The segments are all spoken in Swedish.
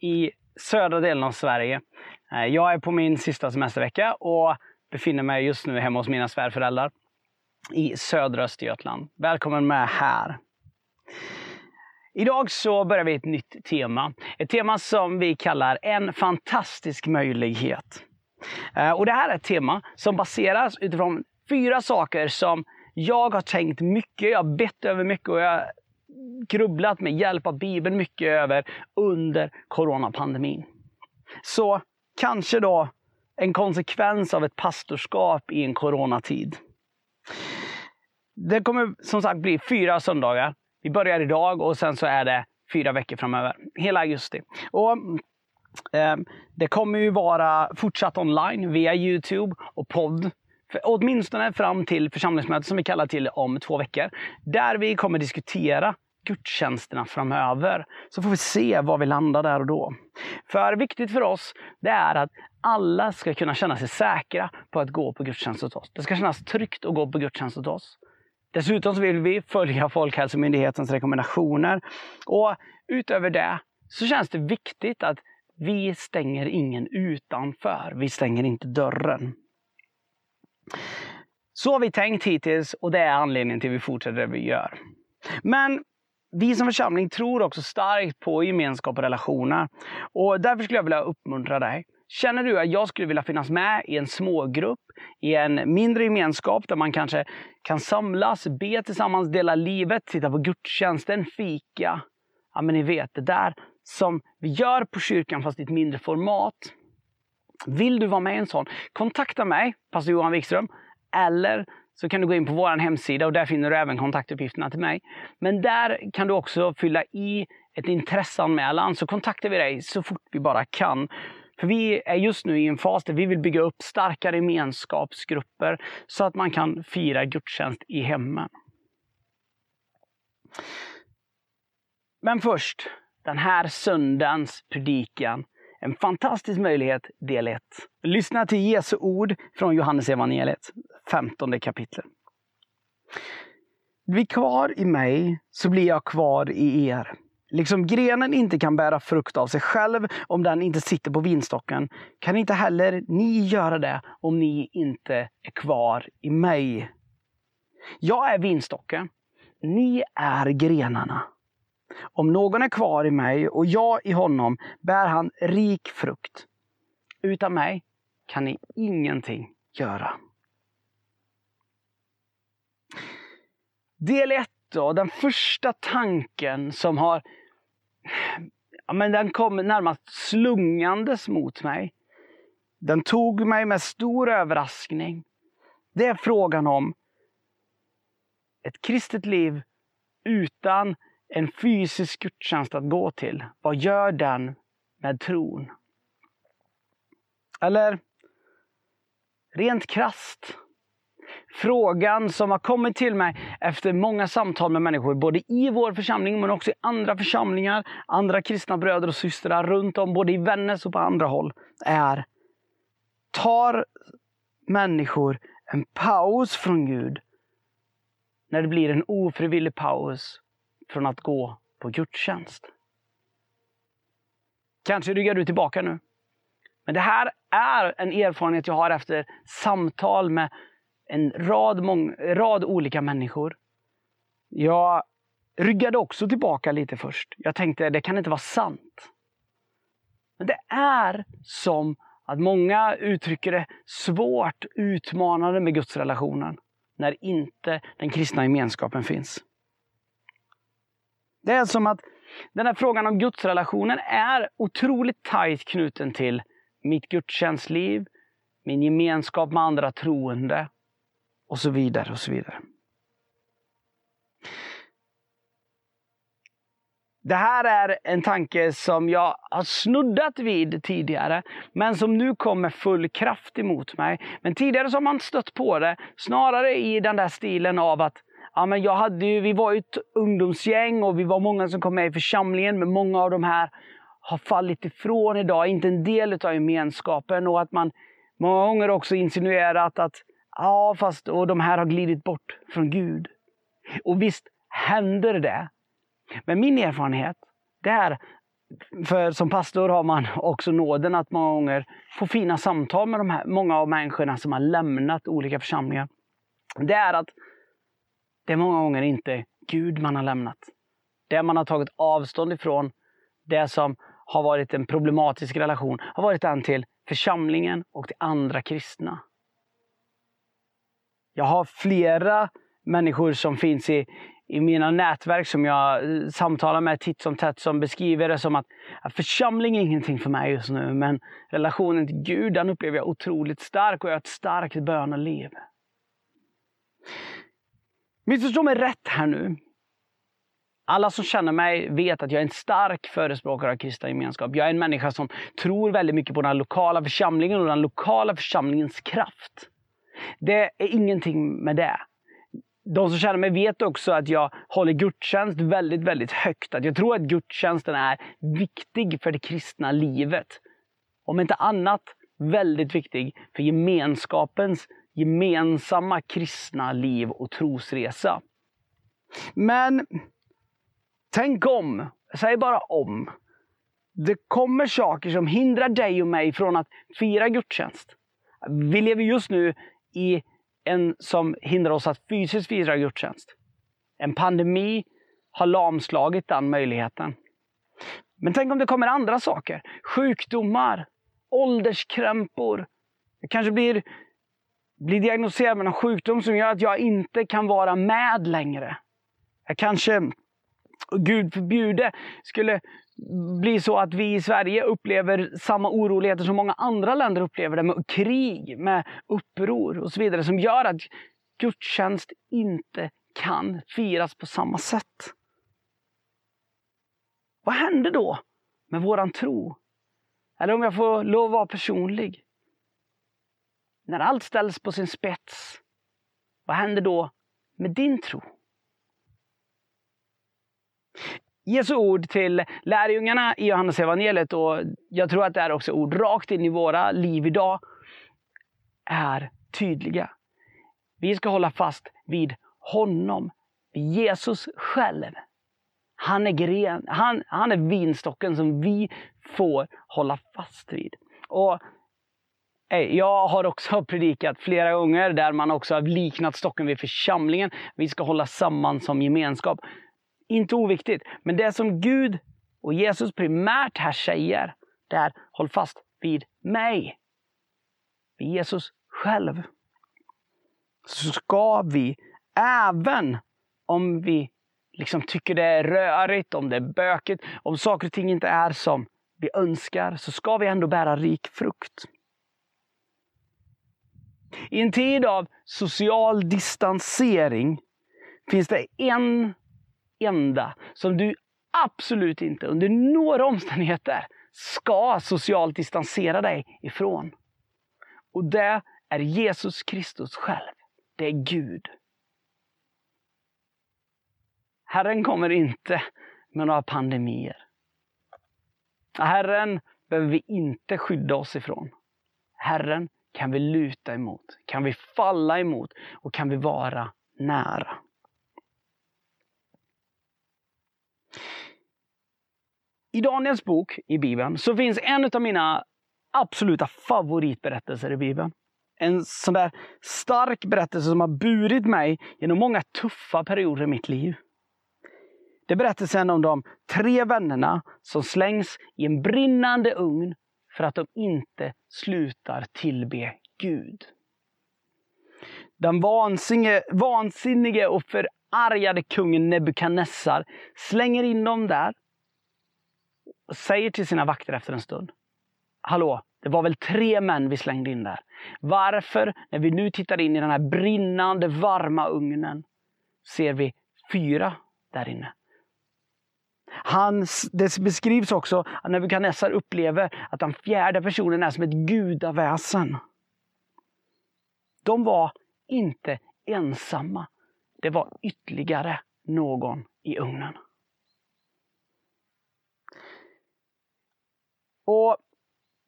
i södra delen av Sverige. Eh, jag är på min sista semestervecka och befinner mig just nu hemma hos mina svärföräldrar i södra Östergötland. Välkommen med här. Idag så börjar vi ett nytt tema. Ett tema som vi kallar En fantastisk möjlighet. Eh, och det här är ett tema som baseras utifrån fyra saker som jag har tänkt mycket, jag har bett över mycket och jag grubblat med hjälp av Bibeln mycket över under coronapandemin. Så kanske då en konsekvens av ett pastorskap i en coronatid. Det kommer som sagt bli fyra söndagar. Vi börjar idag och sen så är det fyra veckor framöver. Hela augusti. Och, eh, det kommer ju vara fortsatt online via Youtube och podd. För, åtminstone fram till församlingsmötet som vi kallar till om två veckor. Där vi kommer diskutera gudstjänsterna framöver. Så får vi se var vi landar där och då. För viktigt för oss, det är att alla ska kunna känna sig säkra på att gå på gudstjänst hos oss. Det ska kännas tryggt att gå på gudstjänst hos oss. Dessutom så vill vi följa Folkhälsomyndighetens rekommendationer. Och utöver det så känns det viktigt att vi stänger ingen utanför. Vi stänger inte dörren. Så har vi tänkt hittills och det är anledningen till att vi fortsätter det vi gör. Men vi som församling tror också starkt på gemenskap och relationer. Och därför skulle jag vilja uppmuntra dig. Känner du att jag skulle vilja finnas med i en smågrupp, i en mindre gemenskap där man kanske kan samlas, be tillsammans, dela livet, titta på gudstjänsten, fika. Ja, men ni vet, det där som vi gör på kyrkan fast i ett mindre format. Vill du vara med i en sån? Kontakta mig, pastor Johan Wikström, eller så kan du gå in på vår hemsida och där finner du även kontaktuppgifterna till mig. Men där kan du också fylla i ett intresseanmälan så kontaktar vi dig så fort vi bara kan. För vi är just nu i en fas där vi vill bygga upp starkare gemenskapsgrupper så att man kan fira gudstjänst i hemmen. Men först, den här söndagens predikan. En fantastisk möjlighet, del 1. Lyssna till Jesu ord från Johannes evangeliet, 15 kapitlet. Bli kvar i mig, så blir jag kvar i er. Liksom grenen inte kan bära frukt av sig själv om den inte sitter på vinstocken, kan inte heller ni göra det om ni inte är kvar i mig. Jag är vinstocken, ni är grenarna. Om någon är kvar i mig och jag i honom bär han rik frukt. Utan mig kan ni ingenting göra. Del 1 då, den första tanken som har ja, men den kom närmast slungandes mot mig. Den tog mig med stor överraskning. Det är frågan om ett kristet liv utan en fysisk gudstjänst att gå till. Vad gör den med tron? Eller rent krast. Frågan som har kommit till mig efter många samtal med människor, både i vår församling men också i andra församlingar, andra kristna bröder och systrar runt om, både i Vännäs och på andra håll, är Tar människor en paus från Gud när det blir en ofrivillig paus från att gå på gudstjänst? Kanske ryggar du tillbaka nu. Men det här är en erfarenhet jag har efter samtal med en rad, mång, rad olika människor. Jag ryggade också tillbaka lite först. Jag tänkte, det kan inte vara sant. Men det är som att många uttrycker det svårt utmanande med gudsrelationen när inte den kristna gemenskapen finns. Det är som att den här frågan om gudsrelationen är otroligt tajt knuten till mitt gudstjänstliv, min gemenskap med andra troende och så vidare och så vidare. Det här är en tanke som jag har snuddat vid tidigare, men som nu kom med full kraft emot mig. Men tidigare så har man stött på det, snarare i den där stilen av att ja, men jag hade ju, vi var ett ungdomsgäng och vi var många som kom med i församlingen, men många av de här har fallit ifrån idag, inte en del av gemenskapen. Och att man många gånger också insinuerat att ja, fast och de här har glidit bort från Gud. Och visst händer det. Men min erfarenhet, det är, för som pastor har man också nåden att många gånger få fina samtal med de här, många av människorna som har lämnat olika församlingar. Det är att det är många gånger inte Gud man har lämnat. Det man har tagit avstånd ifrån, det som har varit en problematisk relation, har varit den till församlingen och till andra kristna. Jag har flera människor som finns i, i mina nätverk som jag eh, samtalar med titt som tätt som beskriver det som att, att församling är ingenting för mig just nu, men relationen till Gud den upplever jag otroligt stark och jag har ett starkt böneliv. Missförstå mig rätt här nu. Alla som känner mig vet att jag är en stark förespråkare av kristen gemenskap. Jag är en människa som tror väldigt mycket på den lokala församlingen och den lokala församlingens kraft. Det är ingenting med det. De som känner mig vet också att jag håller gudstjänst väldigt, väldigt högt. Att jag tror att gudstjänsten är viktig för det kristna livet. Om inte annat väldigt viktig för gemenskapens gemensamma kristna liv och trosresa. Men tänk om, säg bara om, det kommer saker som hindrar dig och mig från att fira gudstjänst. Vi lever just nu i en som hindrar oss att fysiskt fira gudstjänst. En pandemi har lamslagit den möjligheten. Men tänk om det kommer andra saker. Sjukdomar, ålderskrämpor. Det kanske blir, blir diagnostiserad med någon sjukdom som gör att jag inte kan vara med längre. Jag kanske, Gud förbjude, skulle bli så att vi i Sverige upplever samma oroligheter som många andra länder upplever det, med krig, med uppror och så vidare, som gör att gudstjänst inte kan firas på samma sätt. Vad händer då med våran tro? Eller om jag får lov att vara personlig. När allt ställs på sin spets, vad händer då med din tro? Jesu ord till lärjungarna i Johannes evangeliet och jag tror att det är också ord rakt in i våra liv idag, är tydliga. Vi ska hålla fast vid honom, vid Jesus själv. Han är, gren, han, han är vinstocken som vi får hålla fast vid. Och Eh, jag har också predikat flera gånger där man också har liknat stocken vid församlingen. Vi ska hålla samman som gemenskap inte oviktigt. Men det som Gud och Jesus primärt här säger, det är håll fast vid mig. Vid Jesus själv. Så ska vi, även om vi liksom tycker det är rörigt, om det är bökigt, om saker och ting inte är som vi önskar, så ska vi ändå bära rik frukt. I en tid av social distansering finns det en enda som du absolut inte under några omständigheter ska socialt distansera dig ifrån. Och det är Jesus Kristus själv. Det är Gud. Herren kommer inte med några pandemier. Herren behöver vi inte skydda oss ifrån. Herren kan vi luta emot, kan vi falla emot och kan vi vara nära. I Daniels bok i Bibeln så finns en av mina absoluta favoritberättelser i Bibeln. En sån där stark berättelse som har burit mig genom många tuffa perioder i mitt liv. Det är berättelsen om de tre vännerna som slängs i en brinnande ugn för att de inte slutar tillbe Gud. Den vansinnige, vansinnige och förargade kungen Nebukadnessar slänger in dem där och säger till sina vakter efter en stund. Hallå, det var väl tre män vi slängde in där. Varför, när vi nu tittar in i den här brinnande varma ugnen, ser vi fyra där inne? Han, det beskrivs också att Nebukadnessar upplever att den fjärde personen är som ett gudaväsen. De var inte ensamma. Det var ytterligare någon i ugnen. Och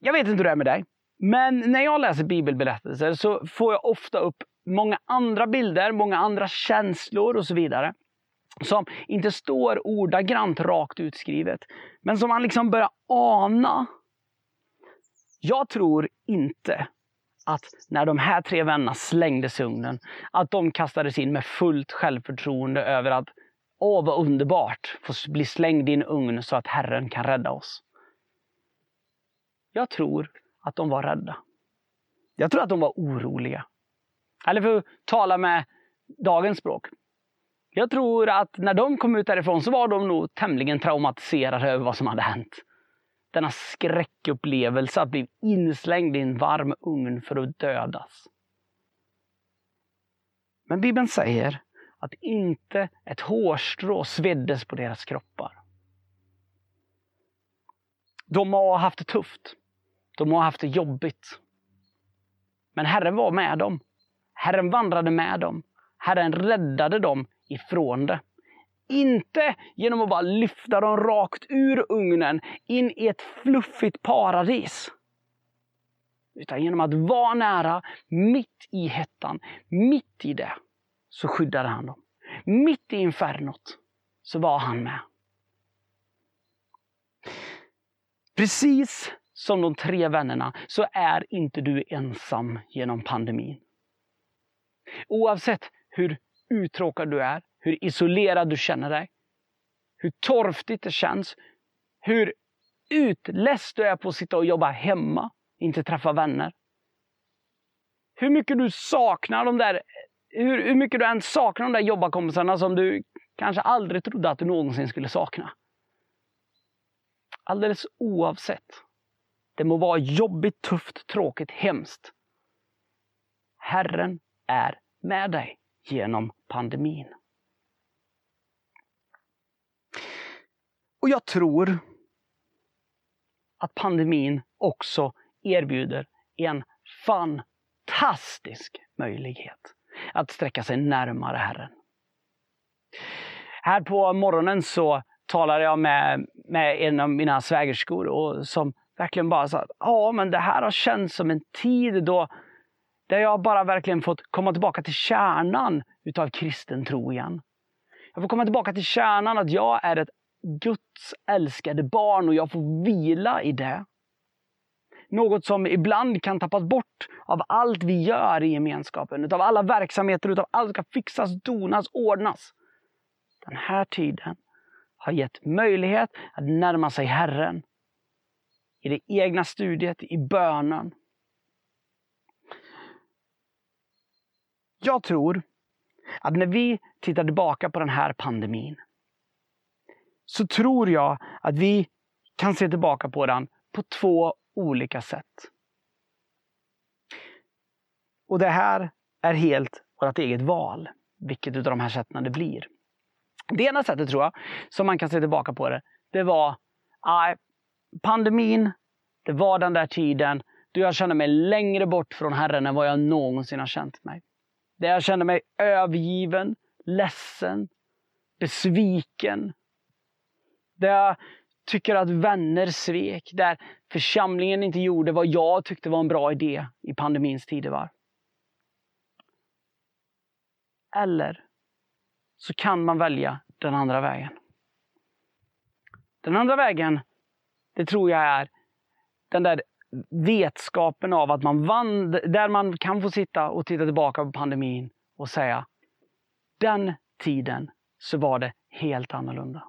Jag vet inte hur det är med dig, men när jag läser bibelberättelser så får jag ofta upp många andra bilder, många andra känslor och så vidare. Som inte står ordagrant rakt utskrivet, men som man liksom börjar ana. Jag tror inte att när de här tre vännerna slängdes i ugnen, att de kastades in med fullt självförtroende över att Åh, vad underbart! Få bli slängd i en ugn så att Herren kan rädda oss. Jag tror att de var rädda. Jag tror att de var oroliga. Eller för att tala med dagens språk. Jag tror att när de kom ut därifrån så var de nog tämligen traumatiserade över vad som hade hänt. Denna skräckupplevelse att bli inslängd i en varm ugn för att dödas. Men Bibeln säger att inte ett hårstrå sveddes på deras kroppar. De har haft det tufft. De har haft det jobbigt. Men Herren var med dem. Herren vandrade med dem. Herren räddade dem ifrån det. Inte genom att bara lyfta dem rakt ur ugnen in i ett fluffigt paradis. Utan genom att vara nära, mitt i hettan, mitt i det, så skyddade han dem. Mitt i infernot så var han med. Precis som de tre vännerna så är inte du ensam genom pandemin. Oavsett hur uttråkad du är, hur isolerad du känner dig, hur torftigt det känns, hur utläst du är på att sitta och jobba hemma, inte träffa vänner. Hur mycket du saknar de där, hur, hur mycket du än saknar de där jobbarkompisarna som du kanske aldrig trodde att du någonsin skulle sakna. Alldeles oavsett det må vara jobbigt, tufft, tråkigt, hemskt. Herren är med dig genom pandemin. Och jag tror att pandemin också erbjuder en fantastisk möjlighet att sträcka sig närmare Herren. Här på morgonen så talade jag med, med en av mina svägerskor och som verkligen bara sa att ja, men det här har känts som en tid då där jag bara verkligen fått komma tillbaka till kärnan utav kristen tro igen. Jag får komma tillbaka till kärnan att jag är ett Guds älskade barn och jag får vila i det. Något som ibland kan tappas bort av allt vi gör i gemenskapen, utav alla verksamheter, utav allt som ska fixas, donas, ordnas. Den här tiden har gett möjlighet att närma sig Herren i det egna studiet, i bönen. Jag tror att när vi tittar tillbaka på den här pandemin så tror jag att vi kan se tillbaka på den på två olika sätt. Och det här är helt vårt eget val, vilket av de här sätten det blir. Det ena sättet tror jag, som man kan se tillbaka på det, det var pandemin, det var den där tiden då jag kände mig längre bort från Herren än vad jag någonsin har känt mig. Där jag kände mig övergiven, ledsen, besviken. Där jag tycker att vänner svek, där församlingen inte gjorde vad jag tyckte var en bra idé i pandemins tidevarv. Eller så kan man välja den andra vägen. Den andra vägen, det tror jag är den där vetskapen av att man vann, där man kan få sitta och titta tillbaka på pandemin och säga, den tiden så var det helt annorlunda.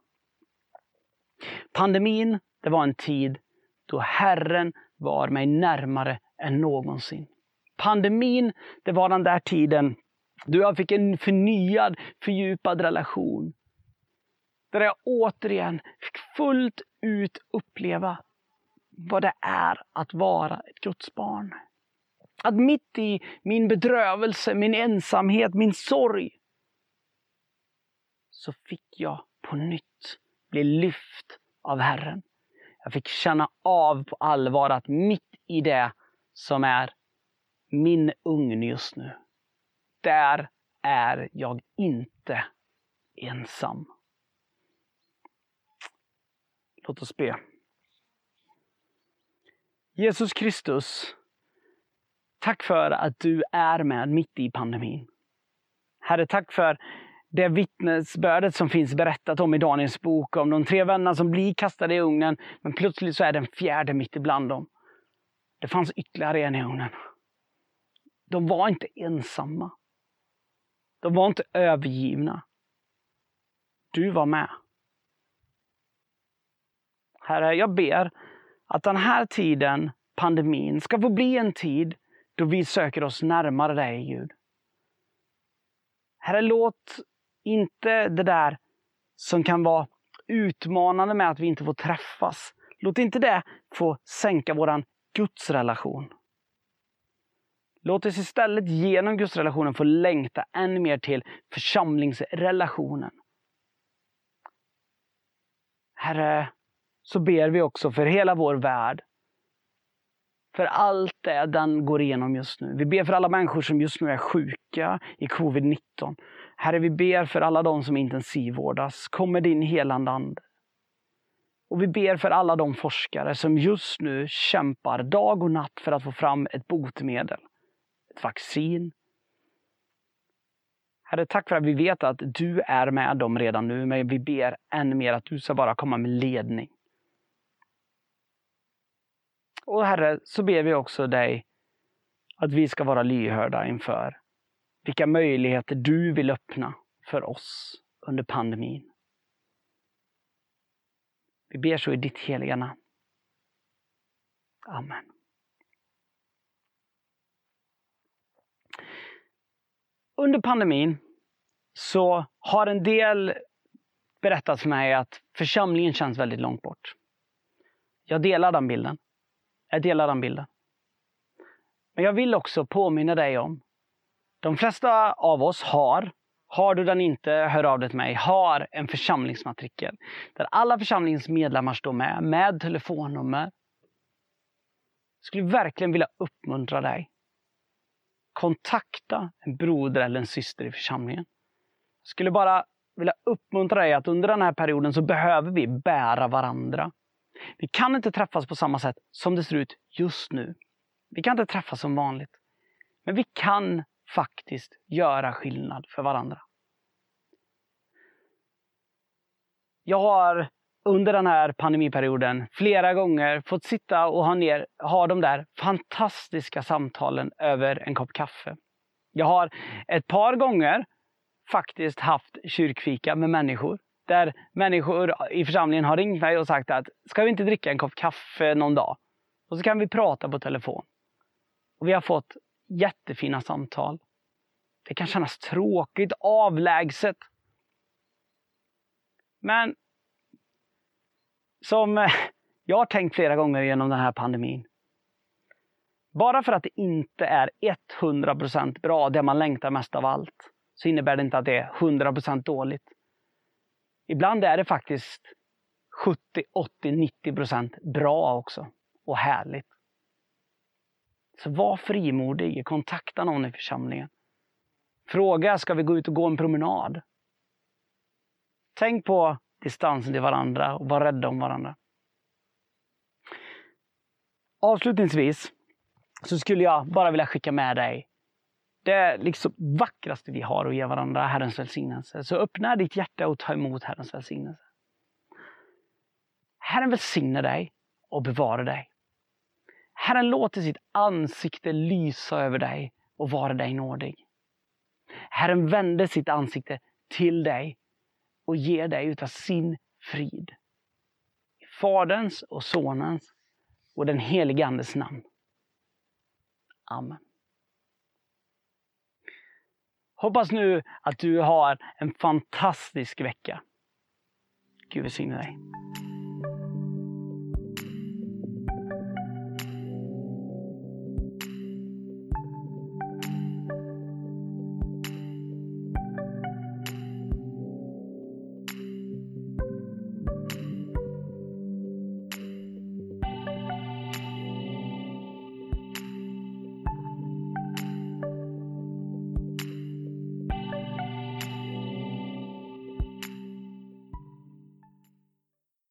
Pandemin, det var en tid då Herren var mig närmare än någonsin. Pandemin, det var den där tiden då jag fick en förnyad, fördjupad relation. Där jag återigen fick fullt ut uppleva vad det är att vara ett Guds barn. Att mitt i min bedrövelse, min ensamhet, min sorg så fick jag på nytt bli lyft av Herren. Jag fick känna av på allvar att mitt i det som är min ugn just nu, där är jag inte ensam. Låt oss be. Jesus Kristus, tack för att du är med mitt i pandemin. Herre, tack för det vittnesbördet som finns berättat om i Daniels bok, om de tre vännerna som blir kastade i ugnen, men plötsligt så är den fjärde mitt ibland dem. Det fanns ytterligare en i ugnen. De var inte ensamma. De var inte övergivna. Du var med. Herre, jag ber att den här tiden, pandemin, ska få bli en tid då vi söker oss närmare dig, Gud. Herre, låt inte det där som kan vara utmanande med att vi inte får träffas, låt inte det få sänka våran gudsrelation. Låt oss istället genom gudsrelationen få längta än mer till församlingsrelationen. Herre, så ber vi också för hela vår värld. För allt det den går igenom just nu. Vi ber för alla människor som just nu är sjuka i covid-19. Herre, vi ber för alla de som intensivvårdas. Kom med din helande ande. Och vi ber för alla de forskare som just nu kämpar dag och natt för att få fram ett botemedel, ett vaccin. Herre, tack för att vi vet att du är med dem redan nu, men vi ber ännu mer att du ska bara komma med ledning. Och Herre, så ber vi också dig att vi ska vara lyhörda inför vilka möjligheter du vill öppna för oss under pandemin. Vi ber så i ditt heliga namn. Amen. Under pandemin så har en del berättat för mig att församlingen känns väldigt långt bort. Jag delar den bilden. Jag delar den bilden. Men jag vill också påminna dig om, de flesta av oss har, har du den inte, hör av dig till mig, har en församlingsmatrikel. Där alla församlingsmedlemmar står med, med telefonnummer. Jag skulle verkligen vilja uppmuntra dig. Kontakta en broder eller en syster i församlingen. Jag skulle bara vilja uppmuntra dig att under den här perioden så behöver vi bära varandra. Vi kan inte träffas på samma sätt som det ser ut just nu. Vi kan inte träffas som vanligt. Men vi kan faktiskt göra skillnad för varandra. Jag har under den här pandemiperioden flera gånger fått sitta och ha, ner, ha de där fantastiska samtalen över en kopp kaffe. Jag har ett par gånger faktiskt haft kyrkfika med människor där människor i församlingen har ringt mig och sagt att ska vi inte dricka en kopp kaffe någon dag? Och så kan vi prata på telefon. Och vi har fått jättefina samtal. Det kan kännas tråkigt, avlägset. Men som jag har tänkt flera gånger genom den här pandemin. Bara för att det inte är 100% bra, det man längtar mest av allt, så innebär det inte att det är 100% dåligt. Ibland är det faktiskt 70, 80, 90 procent bra också. Och härligt. Så var frimodig, kontakta någon i församlingen. Fråga, ska vi gå ut och gå en promenad? Tänk på distansen till varandra och var rädda om varandra. Avslutningsvis så skulle jag bara vilja skicka med dig det liksom vackraste vi har att ge varandra, Herrens välsignelse. Så öppna ditt hjärta och ta emot Herrens välsignelse. Herren välsigne dig och bevara dig. Herren låter sitt ansikte lysa över dig och vara dig nådig. Herren vände sitt ansikte till dig och ger dig utav sin frid. I Faderns och Sonens och den helige Andes namn. Amen. Hoppas nu att du har en fantastisk vecka. Gud välsigne dig.